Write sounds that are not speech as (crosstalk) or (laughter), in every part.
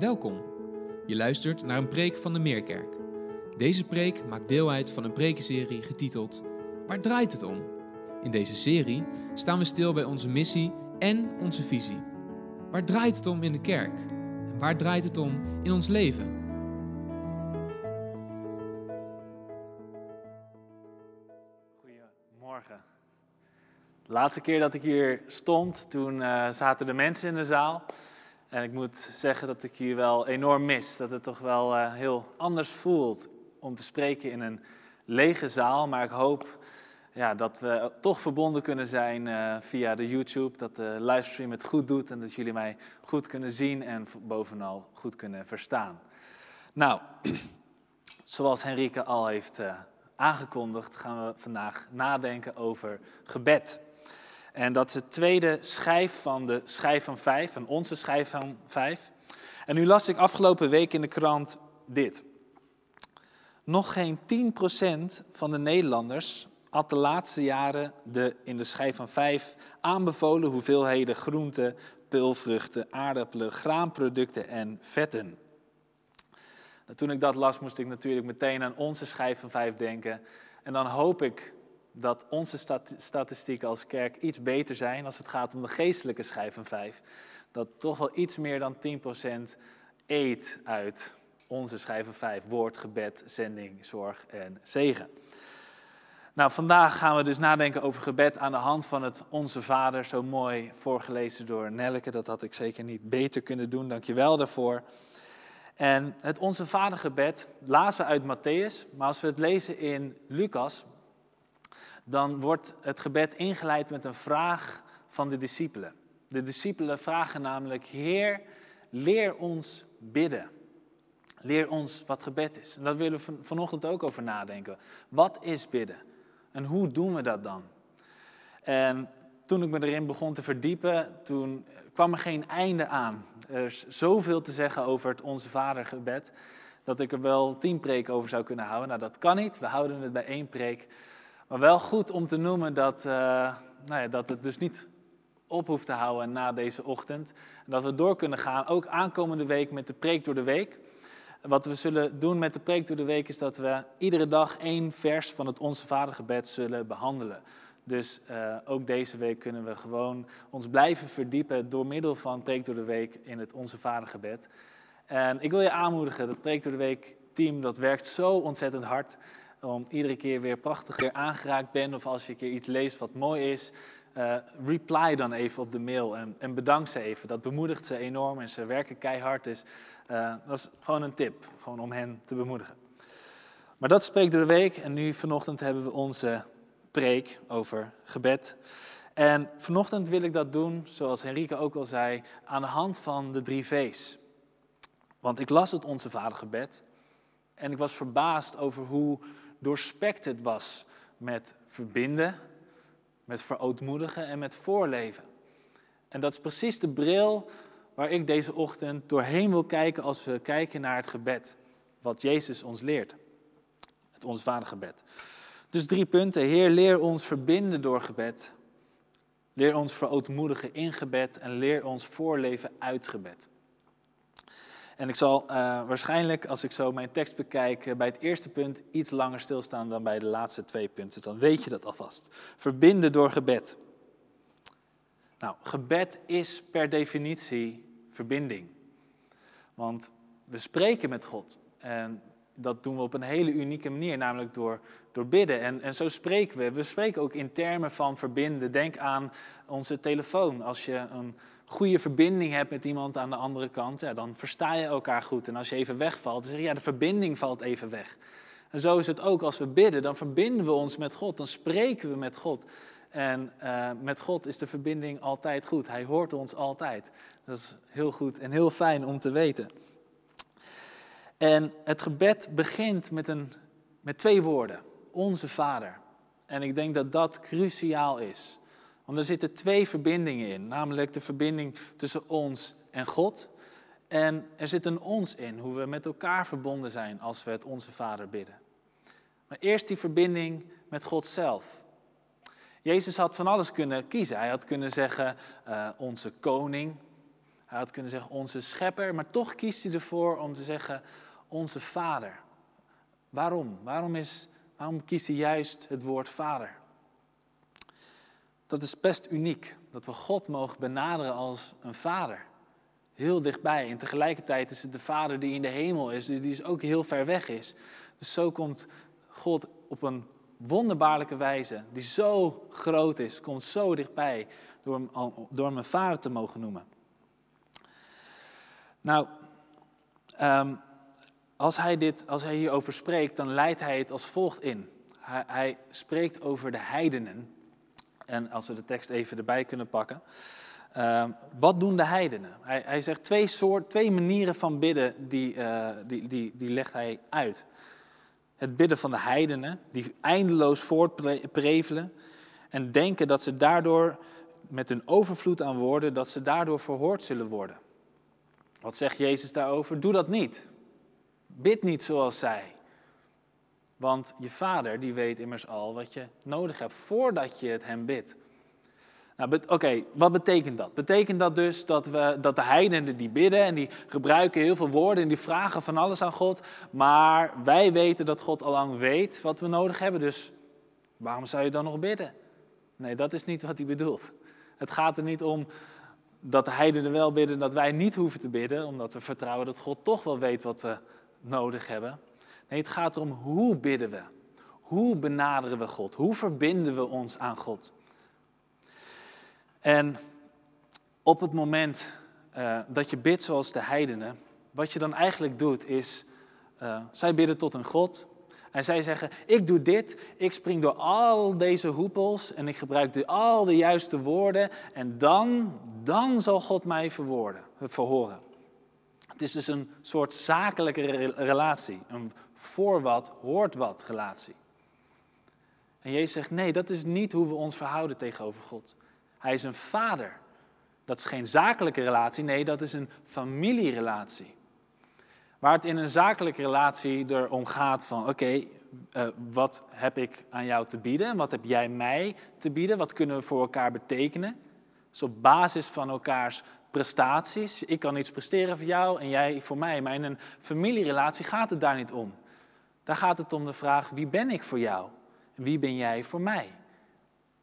Welkom. Je luistert naar een preek van de Meerkerk. Deze preek maakt deel uit van een prekenserie getiteld Waar draait het om? In deze serie staan we stil bij onze missie en onze visie. Waar draait het om in de kerk? En waar draait het om in ons leven? Goedemorgen. De laatste keer dat ik hier stond, toen eh, zaten de mensen in de zaal. En ik moet zeggen dat ik jullie wel enorm mis. Dat het toch wel eh, heel anders voelt om te spreken in een lege zaal. Maar ik hoop ja, dat we toch verbonden kunnen zijn eh, via de YouTube. Dat de livestream het goed doet en dat jullie mij goed kunnen zien en bovenal goed kunnen verstaan. Nou, (clears throat) zoals Henrike al heeft uh, aangekondigd, gaan we vandaag nadenken over gebed. En dat is het tweede schijf van de schijf van vijf, van onze schijf van vijf. En nu las ik afgelopen week in de krant dit. Nog geen 10% van de Nederlanders had de laatste jaren de in de schijf van vijf aanbevolen hoeveelheden groenten, peulvruchten, aardappelen, graanproducten en vetten. Nou, toen ik dat las, moest ik natuurlijk meteen aan onze schijf van vijf denken. En dan hoop ik dat onze statistieken als kerk iets beter zijn als het gaat om de geestelijke schijf van vijf. Dat toch wel iets meer dan 10% eet uit onze schijf van vijf. Woord, gebed, zending, zorg en zegen. Nou, vandaag gaan we dus nadenken over gebed aan de hand van het Onze Vader. Zo mooi voorgelezen door Nelke. Dat had ik zeker niet beter kunnen doen. Dank je wel daarvoor. En het Onze Vader gebed lazen we uit Matthäus. Maar als we het lezen in Lucas, dan wordt het gebed ingeleid met een vraag van de discipelen. De discipelen vragen namelijk, Heer, leer ons bidden. Leer ons wat gebed is. En daar willen we vanochtend ook over nadenken. Wat is bidden? En hoe doen we dat dan? En toen ik me erin begon te verdiepen, toen kwam er geen einde aan. Er is zoveel te zeggen over het Onze Vader gebed, dat ik er wel tien preken over zou kunnen houden. Nou, dat kan niet. We houden het bij één preek. Maar wel goed om te noemen dat, uh, nou ja, dat het dus niet op hoeft te houden na deze ochtend. En dat we door kunnen gaan, ook aankomende week met de preek door de week. Wat we zullen doen met de preek door de week is dat we iedere dag één vers van het Onze Vadergebed zullen behandelen. Dus uh, ook deze week kunnen we gewoon ons blijven verdiepen door middel van preek door de week in het Onze Vadergebed. En ik wil je aanmoedigen, dat preek door de week team, dat werkt zo ontzettend hard om iedere keer weer prachtig weer aangeraakt bent of als je een keer iets leest wat mooi is, uh, reply dan even op de mail en, en, bedank ze even. Dat bemoedigt ze enorm en ze werken keihard. Dus uh, dat is gewoon een tip, gewoon om hen te bemoedigen. Maar dat spreekt de week en nu vanochtend hebben we onze preek over gebed. En vanochtend wil ik dat doen, zoals Henrike ook al zei, aan de hand van de drie V's. Want ik las het Onze Vadergebed en ik was verbaasd over hoe doorspekt het was met verbinden, met verootmoedigen en met voorleven. En dat is precies de bril waar ik deze ochtend doorheen wil kijken als we kijken naar het gebed, wat Jezus ons leert. Het ons vadergebed. Dus drie punten. Heer, leer ons verbinden door gebed. Leer ons verootmoedigen in gebed en leer ons voorleven uit gebed. En ik zal uh, waarschijnlijk, als ik zo mijn tekst bekijk, eh, bij het eerste punt iets langer stilstaan dan bij de laatste twee punten. Dan weet je dat alvast. Verbinden door gebed. Nou, gebed is per definitie verbinding. Want we spreken met God. En dat doen we op een hele unieke manier, namelijk door, door bidden. En, en zo spreken we. We spreken ook in termen van verbinden. Denk aan onze telefoon. Als je een goede verbinding hebt met iemand aan de andere kant, ja, dan versta je elkaar goed. En als je even wegvalt, dan zeg je, ja, de verbinding valt even weg. En zo is het ook als we bidden, dan verbinden we ons met God, dan spreken we met God. En uh, met God is de verbinding altijd goed. Hij hoort ons altijd. Dat is heel goed en heel fijn om te weten. En het gebed begint met, een, met twee woorden. Onze Vader. En ik denk dat dat cruciaal is. Want er zitten twee verbindingen in, namelijk de verbinding tussen ons en God. En er zit een ons in, hoe we met elkaar verbonden zijn als we het Onze Vader bidden. Maar eerst die verbinding met God zelf. Jezus had van alles kunnen kiezen. Hij had kunnen zeggen uh, onze koning. Hij had kunnen zeggen onze schepper, maar toch kiest hij ervoor om te zeggen onze vader. Waarom? Waarom, is, waarom kiest hij juist het woord vader? Dat is best uniek, dat we God mogen benaderen als een vader. Heel dichtbij. En tegelijkertijd is het de vader die in de hemel is, dus die is ook heel ver weg is. Dus zo komt God op een wonderbaarlijke wijze, die zo groot is, komt zo dichtbij door hem, door mijn vader te mogen noemen. Nou, um, als hij, dit, als hij hierover spreekt, dan leidt hij het als volgt in. Hij, hij, spreekt over de heidenen. En als we de tekst even erbij kunnen pakken. Uh, wat doen de heidenen? Hij, hij zegt twee, soort, twee manieren van bidden, die, uh, die, die, die legt hij uit. Het bidden van de heidenen, die eindeloos voortprevelen en denken dat ze daardoor, met hun overvloed aan woorden, dat ze daardoor verhoord zullen worden. Wat zegt Jezus daarover? Doe dat niet. Bid niet zoals zij. Want je vader die weet immers al wat je nodig hebt voordat je het hem bidt. Nou, Oké, wat betekent dat? Betekent dat dus dat, we, dat de heidenen die bidden en die gebruiken heel veel woorden en die vragen van alles aan God, maar wij weten dat God al lang weet wat we nodig hebben, dus waarom zou je dan nog bidden? Nee, dat is niet wat hij bedoelt. Het gaat er niet om dat de heidenen wel bidden dat wij niet hoeven te bidden, omdat we vertrouwen dat God toch wel weet wat we nodig hebben. Nee, het gaat erom hoe bidden we. Hoe benaderen we God? Hoe verbinden we ons aan God? En op het moment uh, dat je bidt zoals de heidenen, wat je dan eigenlijk doet is, uh, zij bidden tot een God. En zij zeggen, ik doe dit, ik spring door al deze hoepels en ik gebruik de, al de juiste woorden. En dan, dan zal God mij verwoorden, verhoren. Het is dus een soort zakelijke relatie. Een voor wat, hoort wat relatie. En Jezus zegt, nee, dat is niet hoe we ons verhouden tegenover God. Hij is een vader. Dat is geen zakelijke relatie, nee, dat is een familierelatie. Waar het in een zakelijke relatie erom gaat van, oké, eh, wat heb ik aan jou te bieden? Wat heb jij mij te bieden? Wat kunnen we voor elkaar betekenen? Dus op basis van elkaars prestaties. Ik kan iets presteren voor jou en jij voor mij. Maar in een familierelatie gaat het daar niet om. Daar gaat het om de vraag: wie ben ik voor jou? En wie ben jij voor mij?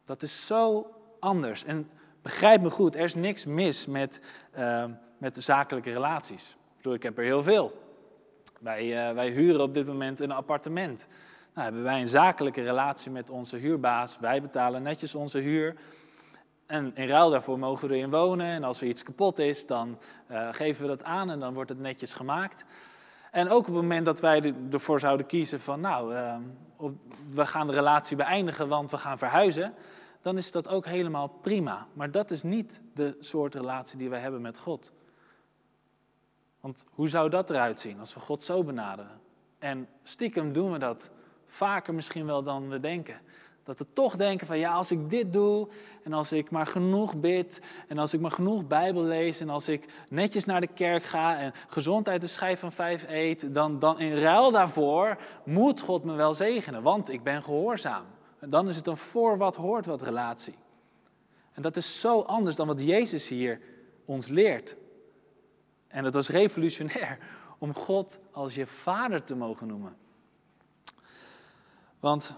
Dat is zo anders. En begrijp me goed, er is niks mis met, uh, met de zakelijke relaties. Ik bedoel, ik heb er heel veel. Wij, uh, wij huren op dit moment een appartement. Nou, hebben wij een zakelijke relatie met onze huurbaas. Wij betalen netjes onze huur. En in ruil daarvoor mogen we erin wonen. En als er iets kapot is, dan uh, geven we dat aan en dan wordt het netjes gemaakt. En ook op het moment dat wij ervoor zouden kiezen van, nou, uh, we gaan de relatie beëindigen, want we gaan verhuizen, dan is dat ook helemaal prima. Maar dat is niet de soort relatie die wij hebben met God. Want hoe zou dat eruit zien als we God zo benaderen? En stiekem doen we dat vaker misschien wel dan we denken. Dat we toch denken van ja, als ik dit doe en als ik maar genoeg bid en als ik maar genoeg Bijbel lees en als ik netjes naar de kerk ga en gezondheid de schijf van vijf eet, dan, dan in ruil daarvoor moet God me wel zegenen, want ik ben gehoorzaam. En dan is het een voor wat hoort wat relatie. En dat is zo anders dan wat Jezus hier ons leert. En dat was revolutionair om God als je vader te mogen noemen. Want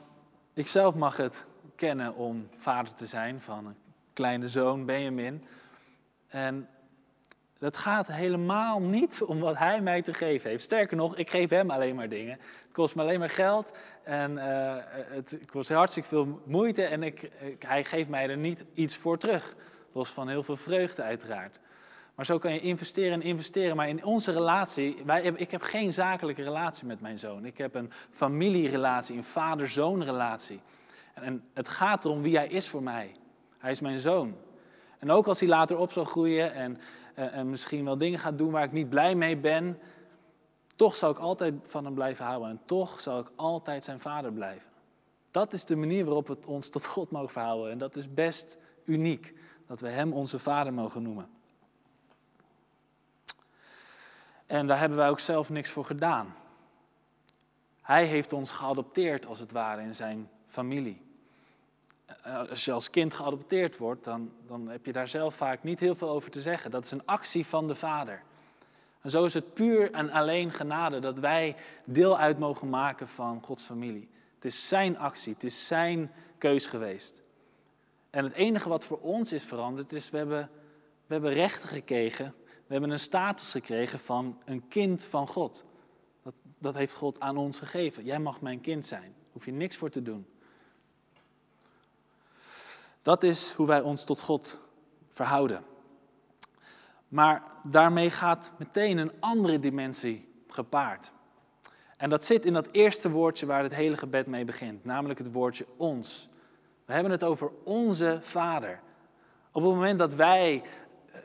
ik zelf mag het kennen om vader te zijn van een kleine zoon, Benjamin. En dat gaat helemaal niet om wat hij mij te geven heeft. Sterker nog, ik geef hem alleen maar dingen. Het kost me alleen maar geld en uh, het kost hartstikke veel moeite en ik, hij geeft mij er niet iets voor terug. Los van heel veel vreugde uiteraard. Maar zo kan je investeren en investeren. Maar in onze relatie, wij, ik heb geen zakelijke relatie met mijn zoon. Ik heb een familierelatie, een vader-zoon relatie. En, het gaat erom wie hij is voor mij. Hij is mijn zoon. En ook als hij later op zal groeien en, en, en misschien wel dingen gaat doen waar ik niet blij mee ben, toch zal ik altijd van hem blijven houden. En toch zal ik altijd zijn vader blijven. Dat is de manier waarop we ons tot God mogen verhouden. En dat is best uniek, dat we hem onze vader mogen noemen. En daar hebben wij ook zelf niks voor gedaan. Hij heeft ons geadopteerd, als het ware, in zijn familie. als je als kind geadopteerd wordt, dan, dan heb je daar zelf vaak niet heel veel over te zeggen. Dat is een actie van de vader. En zo is het puur en alleen genade dat wij deel uit mogen maken van Gods familie. Het is zijn actie, het is zijn keus geweest. En het enige wat voor ons is veranderd, is we hebben, we hebben rechten gekregen. We hebben een status gekregen van een kind van God. Dat, dat heeft God aan ons gegeven. Jij mag mijn kind zijn. Daar hoef je niks voor te doen. Dat is hoe wij ons tot God verhouden. Maar daarmee gaat meteen een andere dimensie gepaard. En dat zit in dat eerste woordje waar het hele gebed mee begint, namelijk het woordje ons. We hebben het over onze Vader. Op het moment dat wij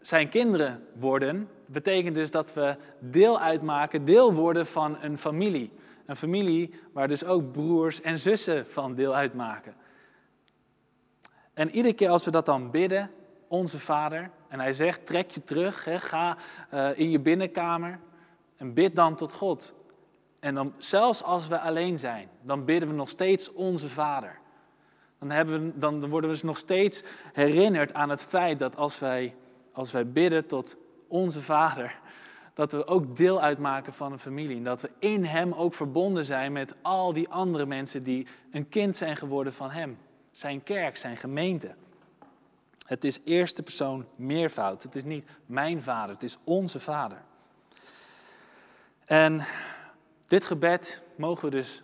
zijn kinderen worden, betekent dus dat we deel uitmaken, deel worden van een familie. Een familie waar dus ook broers en zussen van deel uitmaken. En iedere keer als we dat dan bidden, onze Vader, en hij zegt, trek je terug, hè, ga uh, in je binnenkamer en bid dan tot God. En dan, zelfs als we alleen zijn, dan bidden we nog steeds onze Vader. Dan, we, dan worden we dus nog steeds herinnerd aan het feit dat als wij, als wij bidden tot onze Vader, dat we ook deel uitmaken van een familie. En dat we in Hem ook verbonden zijn met al die andere mensen die een kind zijn geworden van Hem. Zijn kerk, zijn gemeente. Het is eerste persoon meervoud. Het is niet mijn vader, het is onze vader. En dit gebed mogen we dus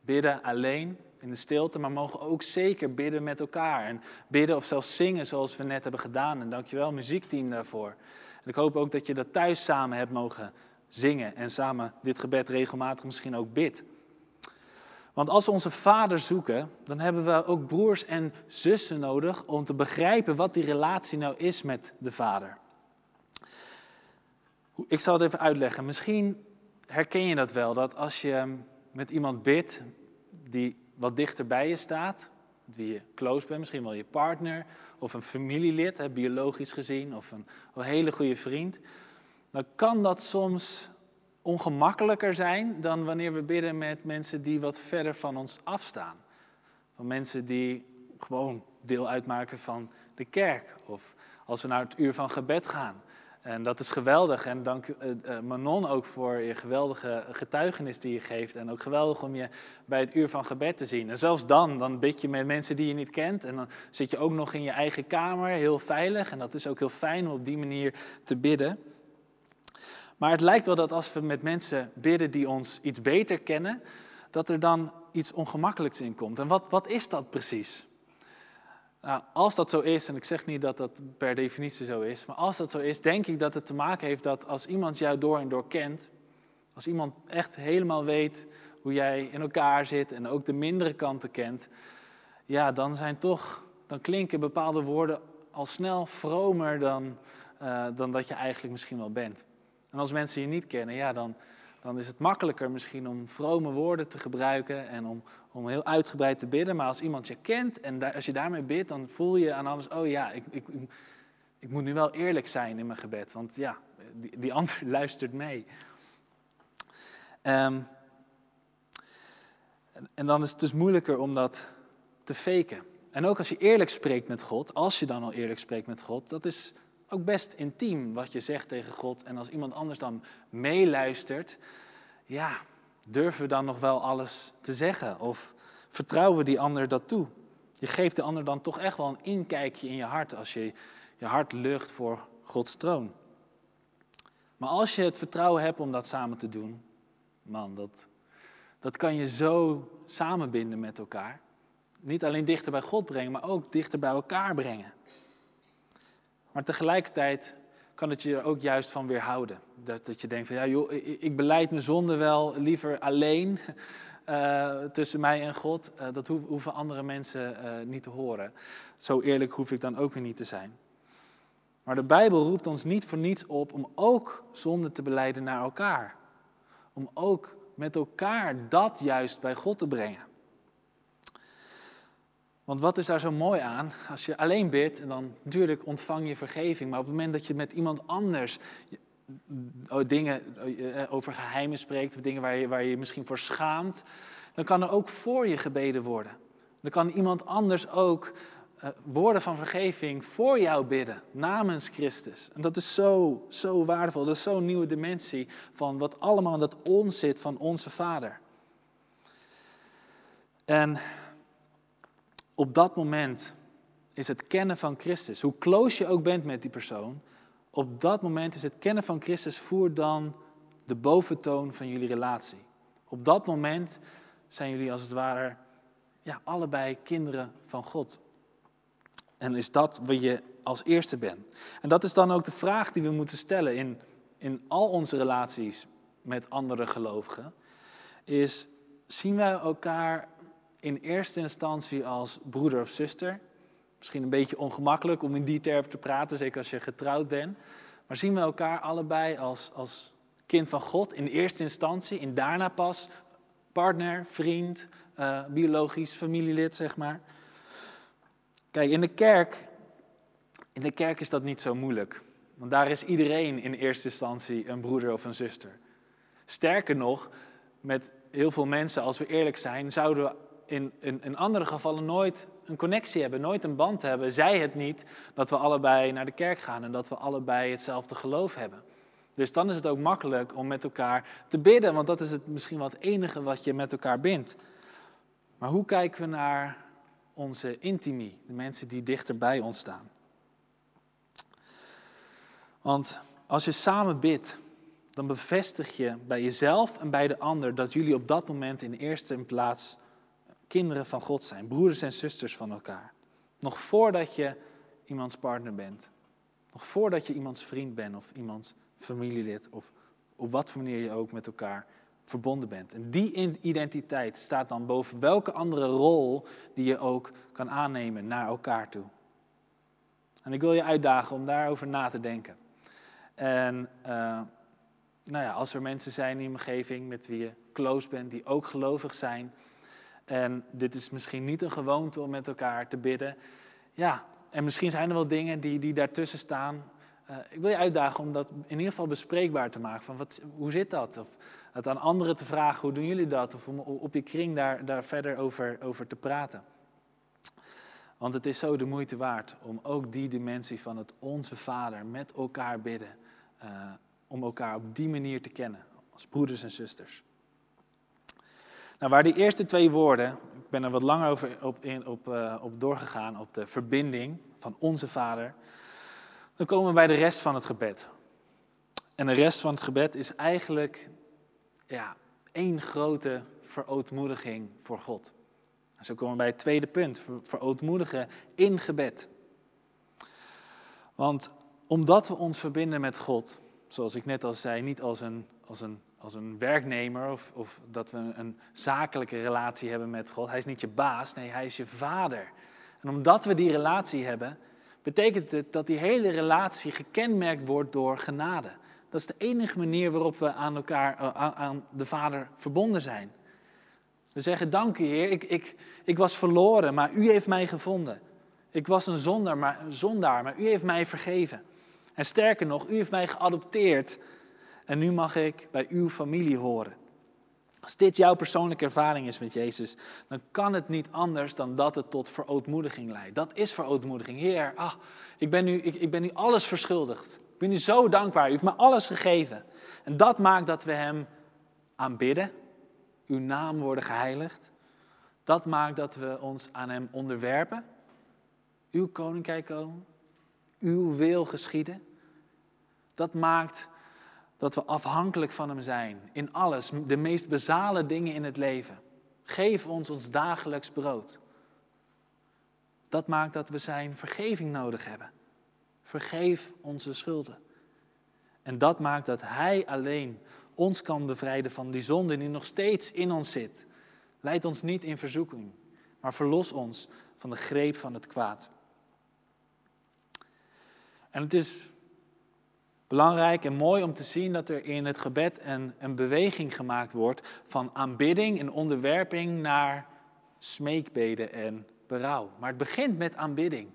bidden alleen in de stilte, maar mogen ook zeker bidden met elkaar. En bidden of zelfs zingen zoals we net hebben gedaan. En dankjewel muziekteam daarvoor. En ik hoop ook dat je dat thuis samen hebt mogen zingen en samen dit gebed regelmatig misschien ook bidt. Want als we onze vader zoeken, dan hebben we ook broers en zussen nodig om te begrijpen wat die relatie nou is met de vader. Ik zal het even uitleggen. Misschien herken je dat wel, dat als je met iemand bidt die wat dichter bij je staat, met wie je close bent, misschien wel je partner of een familielid, biologisch gezien, of een, een hele goede vriend, dan kan dat soms ongemakkelijker zijn dan wanneer we bidden met mensen die wat verder van ons afstaan. Van mensen die gewoon deel uitmaken van de kerk. Of als we naar het uur van gebed gaan. En dat is geweldig. En dank uh, Manon ook voor je geweldige getuigenis die je geeft. En ook geweldig om je bij het uur van gebed te zien. En zelfs dan, dan bid je met mensen die je niet kent. En dan zit je ook nog in je eigen kamer, heel veilig. En dat is ook heel fijn om op die manier te bidden. Maar het lijkt wel dat als we met mensen bidden die ons iets beter kennen, dat er dan iets ongemakkelijks in komt. En wat, wat is dat precies? Nou, als dat zo is, en ik zeg niet dat dat per definitie zo is, maar als dat zo is, denk ik dat het te maken heeft dat als iemand jou door en door kent, als iemand echt helemaal weet hoe jij in elkaar zit en ook de mindere kanten kent, ja, dan zijn toch, dan klinken bepaalde woorden al snel vromer dan, uh, dan dat je eigenlijk misschien wel bent. En als mensen je niet kennen, ja, dan, dan is het makkelijker misschien om vrome woorden te gebruiken en om, om heel uitgebreid te bidden. Maar als iemand je kent en als je daarmee bidt, dan voel je aan alles, oh ja, ik, ik, ik moet nu wel eerlijk zijn in mijn gebed. Want ja, die, die ander (laughs) luistert mee. En, en dan is het dus moeilijker om dat te faken. En ook als je eerlijk spreekt met God, als je dan al eerlijk spreekt met God, dat is ook best intiem wat je zegt tegen God. En als iemand anders dan meeluistert, ja, durven we dan nog wel alles te zeggen? Of vertrouwen we die ander dat toe? Je geeft de ander dan toch echt wel een inkijkje in je hart als je je hart lucht voor Gods troon. Maar als je het vertrouwen hebt om dat samen te doen, man, dat, dat kan je zo samenbinden met elkaar. Niet alleen dichter bij God brengen, maar ook dichter bij elkaar brengen. Maar tegelijkertijd kan het je er ook juist van weerhouden. Dat, dat je denkt van ja joh, ik beleid mijn zonde wel liever alleen uh, (laughs) tussen mij en God. Uh, dat hoeven andere mensen uh, niet te horen. Zo eerlijk hoef ik dan ook weer niet te zijn. Maar de Bijbel roept ons niet voor niets op om ook zonde te beleiden naar elkaar. Om ook met elkaar dat juist bij God te brengen. Want wat is daar zo mooi aan? Als je alleen bidt, dan natuurlijk ontvang je vergeving. Maar op het moment dat je met iemand anders oh, dingen eh, over geheimen spreekt, of dingen waar je, waar je misschien voor schaamt, dan kan er ook voor je gebeden worden. Dan kan iemand anders ook woorden van vergeving voor jou bidden, namens Christus. En dat is zo, zo waardevol. Dat is zo'n nieuwe dimensie van wat allemaal in dat ons zit van onze Vader. En op dat moment is het kennen van Christus, hoe close je ook bent met die persoon, op dat moment is het kennen van Christus voer dan de boventoon van jullie relatie. Op dat moment zijn jullie als het ware ja, allebei kinderen van God. En is dat wat je als eerste bent. En dat is dan ook de vraag die we moeten stellen in, in al onze relaties met andere gelovigen. Is, zien wij elkaar in eerste instantie als broeder of zuster? Misschien een beetje ongemakkelijk om in die termen te praten, zeker als je getrouwd bent. Maar zien we elkaar allebei als, als kind van God in eerste instantie en daarna pas partner, vriend, uh, biologisch familielid, zeg maar. Kijk, in de kerk, in de kerk is dat niet zo moeilijk. Want daar is iedereen in eerste instantie een broeder of een zuster. Sterker nog, met heel veel mensen, als we eerlijk zijn, zouden we in, in, in, andere gevallen nooit een connectie hebben, nooit een band hebben. Zij het niet dat we allebei naar de kerk gaan en dat we allebei hetzelfde geloof hebben. Dus dan is het ook makkelijk om met elkaar te bidden, want dat is het misschien wel het enige wat je met elkaar bindt. Maar hoe kijken we naar onze intimie, de mensen die dichter bij ons staan? Want als je samen bidt, dan bevestig je bij jezelf en bij de ander dat jullie op dat moment in eerste plaats kinderen van God zijn, broeders en zusters van elkaar. Nog voordat je iemands partner bent, nog voordat je iemands vriend bent of iemands familielid of op wat voor manier je ook met elkaar verbonden bent. En die identiteit staat dan boven welke andere rol die je ook kan aannemen naar elkaar toe. En ik wil je uitdagen om daarover na te denken. En uh, nou ja, als er mensen zijn in je omgeving met wie je close bent, die ook gelovig zijn. En dit is misschien niet een gewoonte om met elkaar te bidden. Ja, en misschien zijn er wel dingen die, die daartussen staan uh, ik wil je uitdagen om dat in ieder geval bespreekbaar te maken. Van wat, hoe zit dat? Of het aan anderen te vragen, hoe doen jullie dat? Of om op je kring daar, daar verder over, over te praten. Want het is zo de moeite waard om ook die dimensie van het Onze Vader met elkaar bidden. Uh, om elkaar op die manier te kennen, als broeders en zusters. Nou, waar die eerste twee woorden, ik ben er wat langer over op, in, op, uh, op doorgegaan, op de verbinding van Onze Vader dan komen we bij de rest van het gebed. En de rest van het gebed is eigenlijk ja, één grote verootmoediging voor God. En zo komen we bij het tweede punt, verootmoedigen in gebed. Want omdat we ons verbinden met God, zoals ik net al zei, niet als een, als een, als een werknemer of, of dat we een zakelijke relatie hebben met God. Hij is niet je baas, nee, hij is je vader. En omdat we die relatie hebben, betekent het dat die hele relatie gekenmerkt wordt door genade. Dat is de enige manier waarop we aan elkaar, eh, aan de Vader verbonden zijn. We zeggen, dank u Heer, ik, ik, ik was verloren, maar u heeft mij gevonden. Ik was een zondaar maar, zondaar, maar u heeft mij vergeven. En sterker nog, u heeft mij geadopteerd en nu mag ik bij uw familie horen. Als dit jouw persoonlijke ervaring is met Jezus, dan kan het niet anders dan dat het tot verootmoediging leidt. Dat is verootmoediging. Heer, ah, ik, ben nu, ik, ik ben nu alles verschuldigd. Ik ben u zo dankbaar. U heeft me alles gegeven. En dat maakt dat we Hem aanbidden. Uw naam worden geheiligd. Dat maakt dat we ons aan Hem onderwerpen. Uw koninkrijk komen. Uw wil geschieden. Dat maakt dat we afhankelijk van Hem zijn in alles, de meest basale dingen in het leven. Geef ons ons dagelijks brood. Dat maakt dat we Zijn vergeving nodig hebben. Vergeef onze schulden. En dat maakt dat Hij alleen ons kan bevrijden van die zonde die nog steeds in ons zit. Leid ons niet in verzoeking, maar verlos ons van de greep van het kwaad. En het is belangrijk en mooi om te zien dat er in het gebed een, een beweging gemaakt wordt van aanbidding en onderwerping naar smeekbeden en berouw. Maar het begint met aanbidding.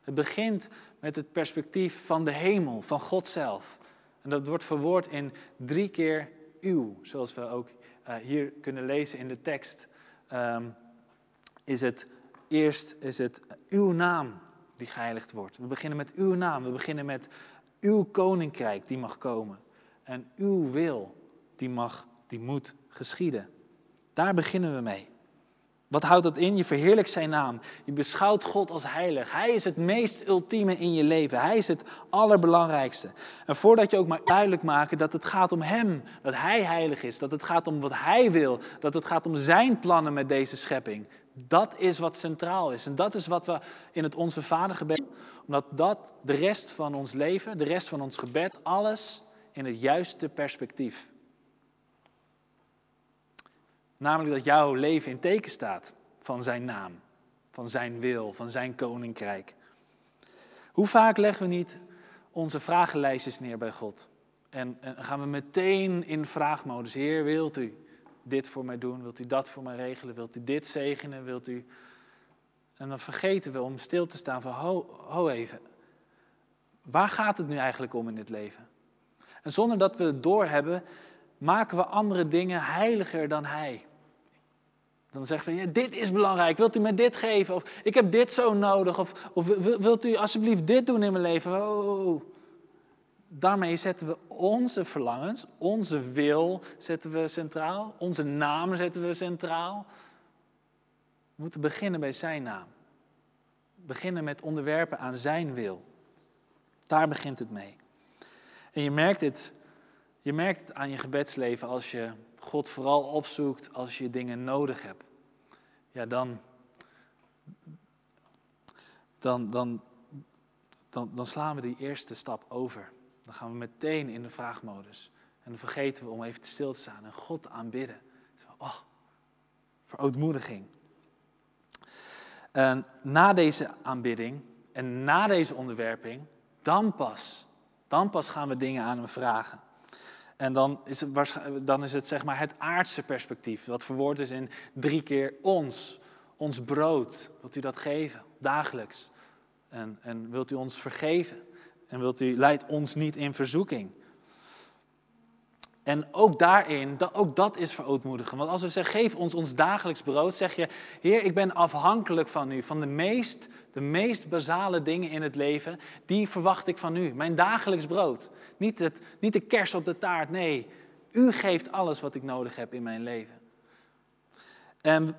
Het begint met het perspectief van de hemel, van God zelf. En dat wordt verwoord in drie keer uw, zoals we ook uh, hier kunnen lezen in de tekst. Um, is het eerst is het uw naam die geheiligd wordt. We beginnen met uw naam. We beginnen met uw koninkrijk die mag komen. En uw wil die mag, die moet geschieden. Daar beginnen we mee. Wat houdt dat in? Je verheerlijkt zijn naam. Je beschouwt God als heilig. Hij is het meest ultieme in je leven. Hij is het allerbelangrijkste. En voordat je ook maar duidelijk maken dat het gaat om Hem, dat Hij heilig is, dat het gaat om wat Hij wil, dat het gaat om Zijn plannen met deze schepping. Dat is wat centraal is. En dat is wat we in het Onze Vader gebed, omdat dat de rest van ons leven, de rest van ons gebed, alles in het juiste perspectief Namelijk dat jouw leven in teken staat van zijn naam, van zijn wil, van zijn koninkrijk. Hoe vaak leggen we niet onze vragenlijstjes neer bij God? En, en gaan we meteen in vraagmodus. Heer, wilt u dit voor mij doen? Wilt u dat voor mij regelen? Wilt u dit zegenen? Wilt u... En dan vergeten we om stil te staan van, ho, even. Waar gaat het nu eigenlijk om in dit leven? En zonder dat we het doorhebben, maken we andere dingen heiliger dan Hij. Dan zeggen we, dit is belangrijk, wilt u me dit geven? Of ik heb dit zo nodig. Of, of wilt u alsjeblieft dit doen in mijn leven? Oh, oh, oh. Daarmee zetten we onze verlangens, onze wil zetten we centraal. Onze naam zetten we centraal. We moeten beginnen bij zijn naam. Beginnen met onderwerpen aan zijn wil. Daar begint het mee. En je merkt het, je merkt het aan je gebedsleven als je God vooral opzoekt als je dingen nodig hebt, ja, dan, dan, dan, dan, dan slaan we die eerste stap over. Dan gaan we meteen in de vraagmodus. En dan vergeten we om even stil te staan en God aanbidden. Oh, verootmoediging. En na deze aanbidding en na deze onderwerping, dan pas, dan pas gaan we dingen aan hem vragen. En dan is, het, dan is het zeg maar het aardse perspectief, wat verwoord is in drie keer ons, ons brood. Wilt u dat geven, dagelijks? En, en wilt u ons vergeven? En wilt u, leidt ons niet in verzoeking? En ook daarin, ook dat is verootmoedigen. Want als we zeggen, geef ons ons dagelijks brood, zeg je, Heer, ik ben afhankelijk van u. Van de meest, de meest basale dingen in het leven, die verwacht ik van u. Mijn dagelijks brood. Niet, het, niet de kers op de taart, nee. U geeft alles wat ik nodig heb in mijn leven. En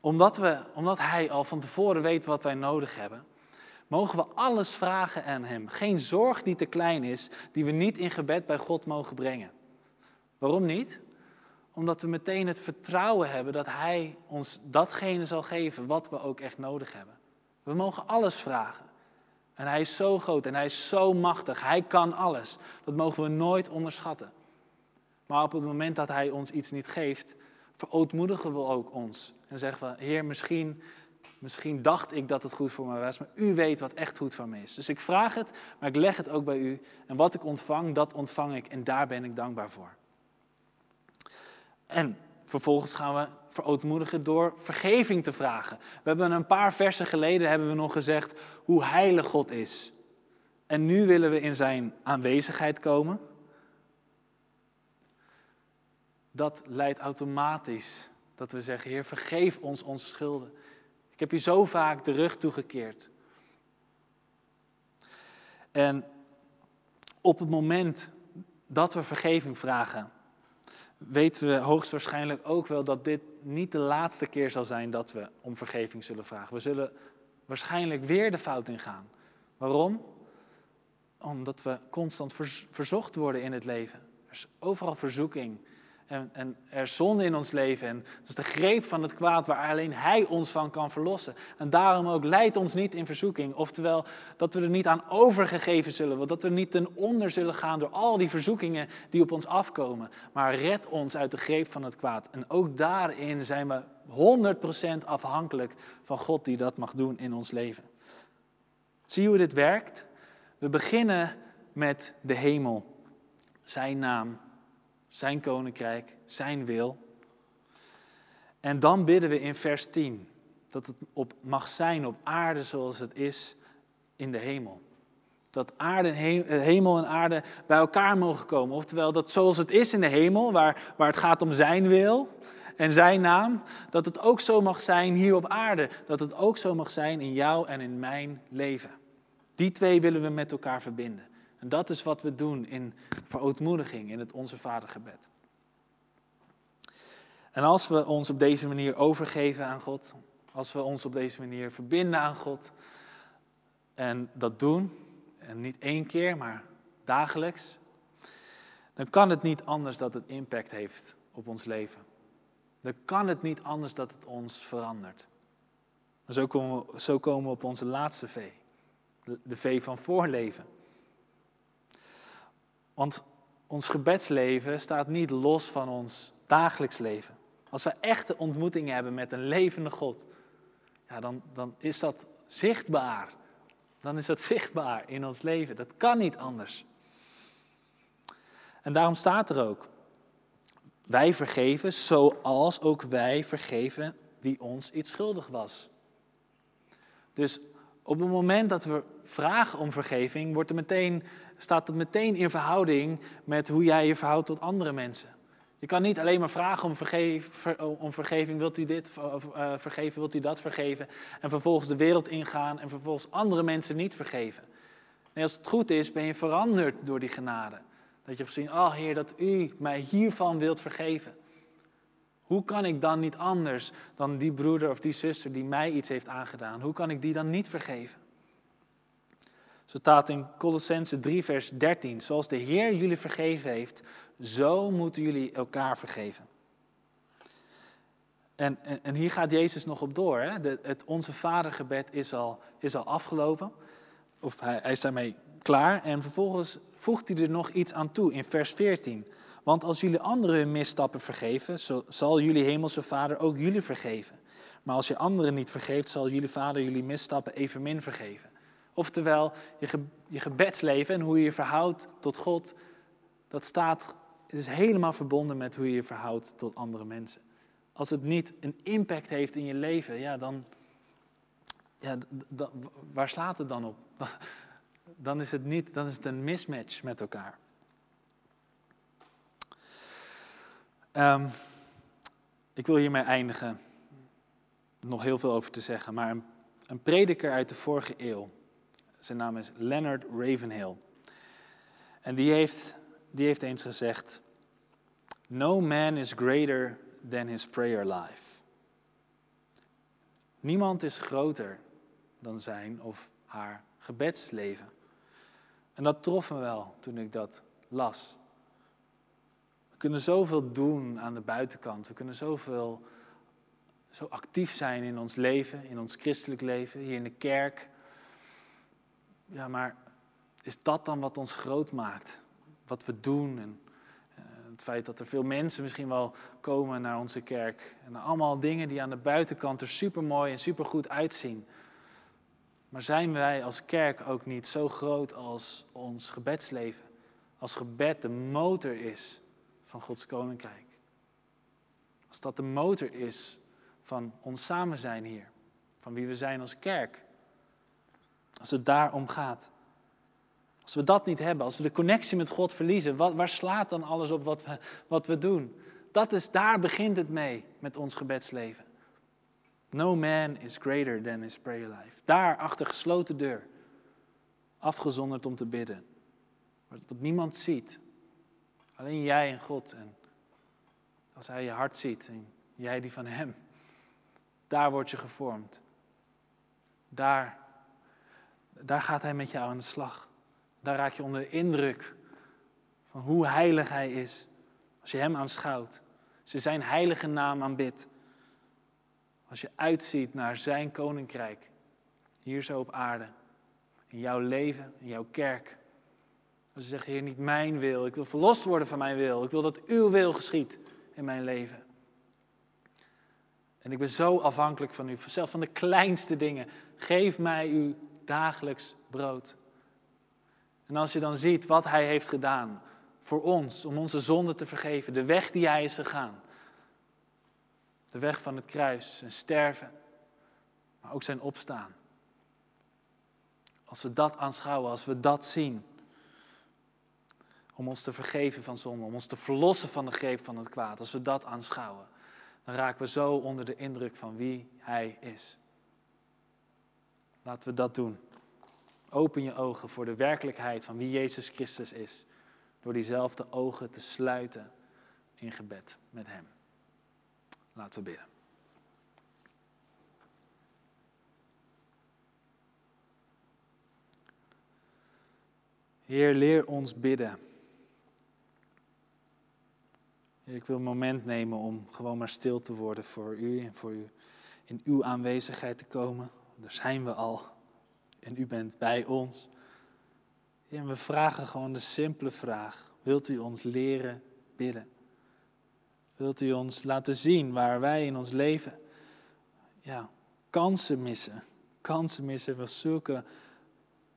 omdat, we, omdat Hij al van tevoren weet wat wij nodig hebben, mogen we alles vragen aan Hem. Geen zorg die te klein is, die we niet in gebed bij God mogen brengen. Waarom niet? Omdat we meteen het vertrouwen hebben dat Hij ons datgene zal geven wat we ook echt nodig hebben. We mogen alles vragen. En Hij is zo groot en Hij is zo machtig. Hij kan alles. Dat mogen we nooit onderschatten. Maar op het moment dat Hij ons iets niet geeft, verootmoedigen we ook ons. En zeggen we, Heer, misschien, misschien dacht ik dat het goed voor mij was, maar U weet wat echt goed voor me is. Dus ik vraag het, maar ik leg het ook bij U. En wat ik ontvang, dat ontvang ik en daar ben ik dankbaar voor. En vervolgens gaan we verootmoedigen door vergeving te vragen. We hebben een paar versen geleden hebben we nog gezegd hoe heilig God is. En nu willen we in zijn aanwezigheid komen. Dat leidt automatisch dat we zeggen, Heer, vergeef ons onze schulden. Ik heb je zo vaak de rug toegekeerd. En op het moment dat we vergeving vragen, weten we hoogstwaarschijnlijk ook wel dat dit niet de laatste keer zal zijn dat we om vergeving zullen vragen. We zullen waarschijnlijk weer de fout ingaan. Waarom? Omdat we constant verzocht worden in het leven. Er is overal verzoeking. En, en, er is zonde in ons leven. En dat is de greep van het kwaad waar alleen Hij ons van kan verlossen. En daarom ook leidt ons niet in verzoeking. Oftewel dat we er niet aan overgegeven zullen. Dat we niet ten onder zullen gaan door al die verzoekingen die op ons afkomen. Maar red ons uit de greep van het kwaad. En ook daarin zijn we 100% afhankelijk van God die dat mag doen in ons leven. Zie hoe dit werkt? We beginnen met de hemel. Zijn naam zijn koninkrijk, zijn wil. En dan bidden we in vers 10 dat het op, mag zijn op aarde zoals het is in de hemel. Dat aarde hemel en aarde bij elkaar mogen komen. Oftewel dat zoals het is in de hemel, waar, waar het gaat om zijn wil. en zijn naam, dat het ook zo mag zijn hier op aarde. Dat het ook zo mag zijn in jou en in mijn leven. Die twee willen we met elkaar verbinden. En dat is wat we doen in verootmoediging, in het Onze Vadergebed. En als we ons op deze manier overgeven aan God, als we ons op deze manier verbinden aan God en dat doen, en niet één keer, maar dagelijks, dan kan het niet anders dat het impact heeft op ons leven. Dan kan het niet anders dat het ons verandert. zo komen we, zo komen we op onze laatste V. De V van voorleven. Want ons gebedsleven staat niet los van ons dagelijks leven. Als we echte ontmoetingen hebben met een levende God, ja, dan, dan is dat zichtbaar. Dan is dat zichtbaar in ons leven. Dat kan niet anders. En daarom staat er ook, wij vergeven zoals ook wij vergeven wie ons iets schuldig was. Dus op het moment dat we vragen om vergeving, wordt er meteen, staat het meteen in verhouding met hoe jij je verhoudt tot andere mensen. Je kan niet alleen maar vragen om, om vergeving, wilt u dit uh, vergeven, wilt u dat vergeven, en vervolgens de wereld ingaan en vervolgens andere mensen niet vergeven. Nee, als het goed is, ben je veranderd door die genade. Dat je hebt gezien, oh Heer, dat u mij hiervan wilt vergeven. Hoe kan ik dan niet anders dan die broeder of die zuster die mij iets heeft aangedaan? Hoe kan ik die dan niet vergeven? Zo staat in Colossense 3, vers 13. Zoals de Heer jullie vergeven heeft, zo moeten jullie elkaar vergeven. En, en, hier gaat Jezus nog op door. Hè? De, het Onze Vadergebed is al, is al afgelopen. Of hij, hij is daarmee klaar. En vervolgens voegt hij er nog iets aan toe in vers 14. Want als jullie anderen hun misstappen vergeven, zal jullie hemelse Vader ook jullie vergeven. Maar als je anderen niet vergeeft, zal jullie Vader jullie misstappen evenmin vergeven. Oftewel, je, je gebedsleven en hoe je je verhoudt tot God, dat staat, is helemaal verbonden met hoe je je verhoudt tot andere mensen. Als het niet een impact heeft in je leven, ja, dan, ja, waar slaat het dan op? (laughs) Dan is het niet, dan is het een mismatch met elkaar. Um, ik wil hiermee eindigen. Nog heel veel over te zeggen, maar een, een prediker uit de vorige eeuw, zijn naam is Leonard Ravenhill. En die heeft, die heeft eens gezegd: No man is greater than his prayer life. Niemand is groter dan zijn of haar gebedsleven. En dat trof me wel toen ik dat las. We kunnen zoveel doen aan de buitenkant. We kunnen zoveel, zo actief zijn in ons leven, in ons christelijk leven, hier in de kerk. Ja, maar is dat dan wat ons groot maakt? Wat we doen en uh, het feit dat er veel mensen misschien wel komen naar onze kerk. En allemaal dingen die aan de buitenkant er super mooi en super goed uitzien. Maar zijn wij als kerk ook niet zo groot als ons gebedsleven? Als gebed de motor is van Gods koninkrijk. Als dat de motor is van ons samen zijn hier. Van wie we zijn als kerk. Als het daarom gaat. Als we dat niet hebben, als we de connectie met God verliezen, wat, waar slaat dan alles op wat we, wat we doen? Dat is, daar begint het mee met ons gebedsleven. No man is greater than his prayer life. Daar achter gesloten deur. Afgezonderd om te bidden. Wat niemand ziet. Alleen jij en God. En als hij je hart ziet en jij die van hem. Daar word je gevormd. Daar, daar gaat hij met jou aan de slag. Daar raak je onder de indruk van hoe heilig hij is. Als je hem aanschouwt. Als je zijn heilige naam aanbidt. Als je uitziet naar zijn koninkrijk, hier zo op aarde, in jouw leven, in jouw kerk. Als je zegt, Heer, niet mijn wil, ik wil verlost worden van mijn wil, ik wil dat uw wil geschiet in mijn leven. En ik ben zo afhankelijk van u, zelfs van de kleinste dingen. Geef mij uw dagelijks brood. En als je dan ziet wat hij heeft gedaan voor ons, om onze zonden te vergeven, de weg die hij is gegaan, de weg van het kruis, en sterven, maar ook zijn opstaan. Als we dat aanschouwen, als we dat zien, om ons te vergeven van zonde, om ons te verlossen van de greep van het kwaad, als we dat aanschouwen, dan raken we zo onder de indruk van wie Hij is. Laten we dat doen. Open je ogen voor de werkelijkheid van wie Jezus Christus is. Door diezelfde ogen te sluiten in gebed met Hem. Laten we bidden. Heer, leer ons bidden. ik wil een moment nemen om gewoon maar stil te worden voor u en voor u in uw aanwezigheid te komen. Daar zijn we al en u bent bij ons. Heer, we vragen gewoon de simpele vraag. Wilt u ons leren bidden? Wilt u ons laten zien waar wij in ons leven ja, kansen missen? Kansen missen van zulke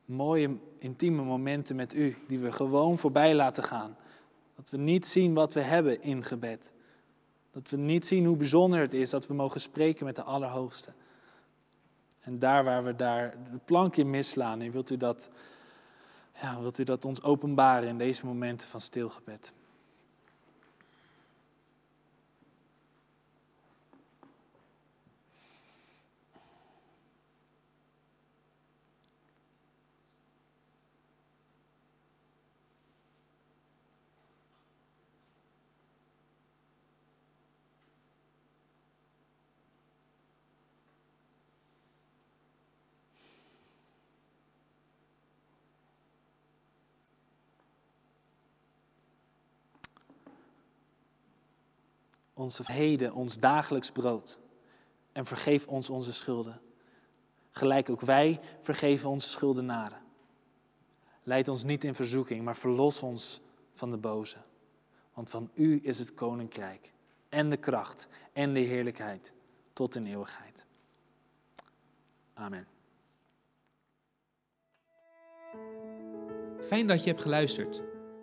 mooie, intieme momenten met u, die we gewoon voorbij laten gaan. Dat we niet zien wat we hebben in gebed. Dat we niet zien hoe bijzonder het is dat we mogen spreken met de Allerhoogste. En daar waar we daar de plank in misslaan, wilt u dat, ja, wilt u dat ons openbaren in deze momenten van stilgebed. Onze heden, ons dagelijks brood. En vergeef ons onze schulden. Gelijk ook wij vergeven onze schuldenaren. Leid ons niet in verzoeking, maar verlos ons van de boze. Want van u is het koninkrijk en de kracht en de heerlijkheid tot in eeuwigheid. Amen. Fijn dat je hebt geluisterd.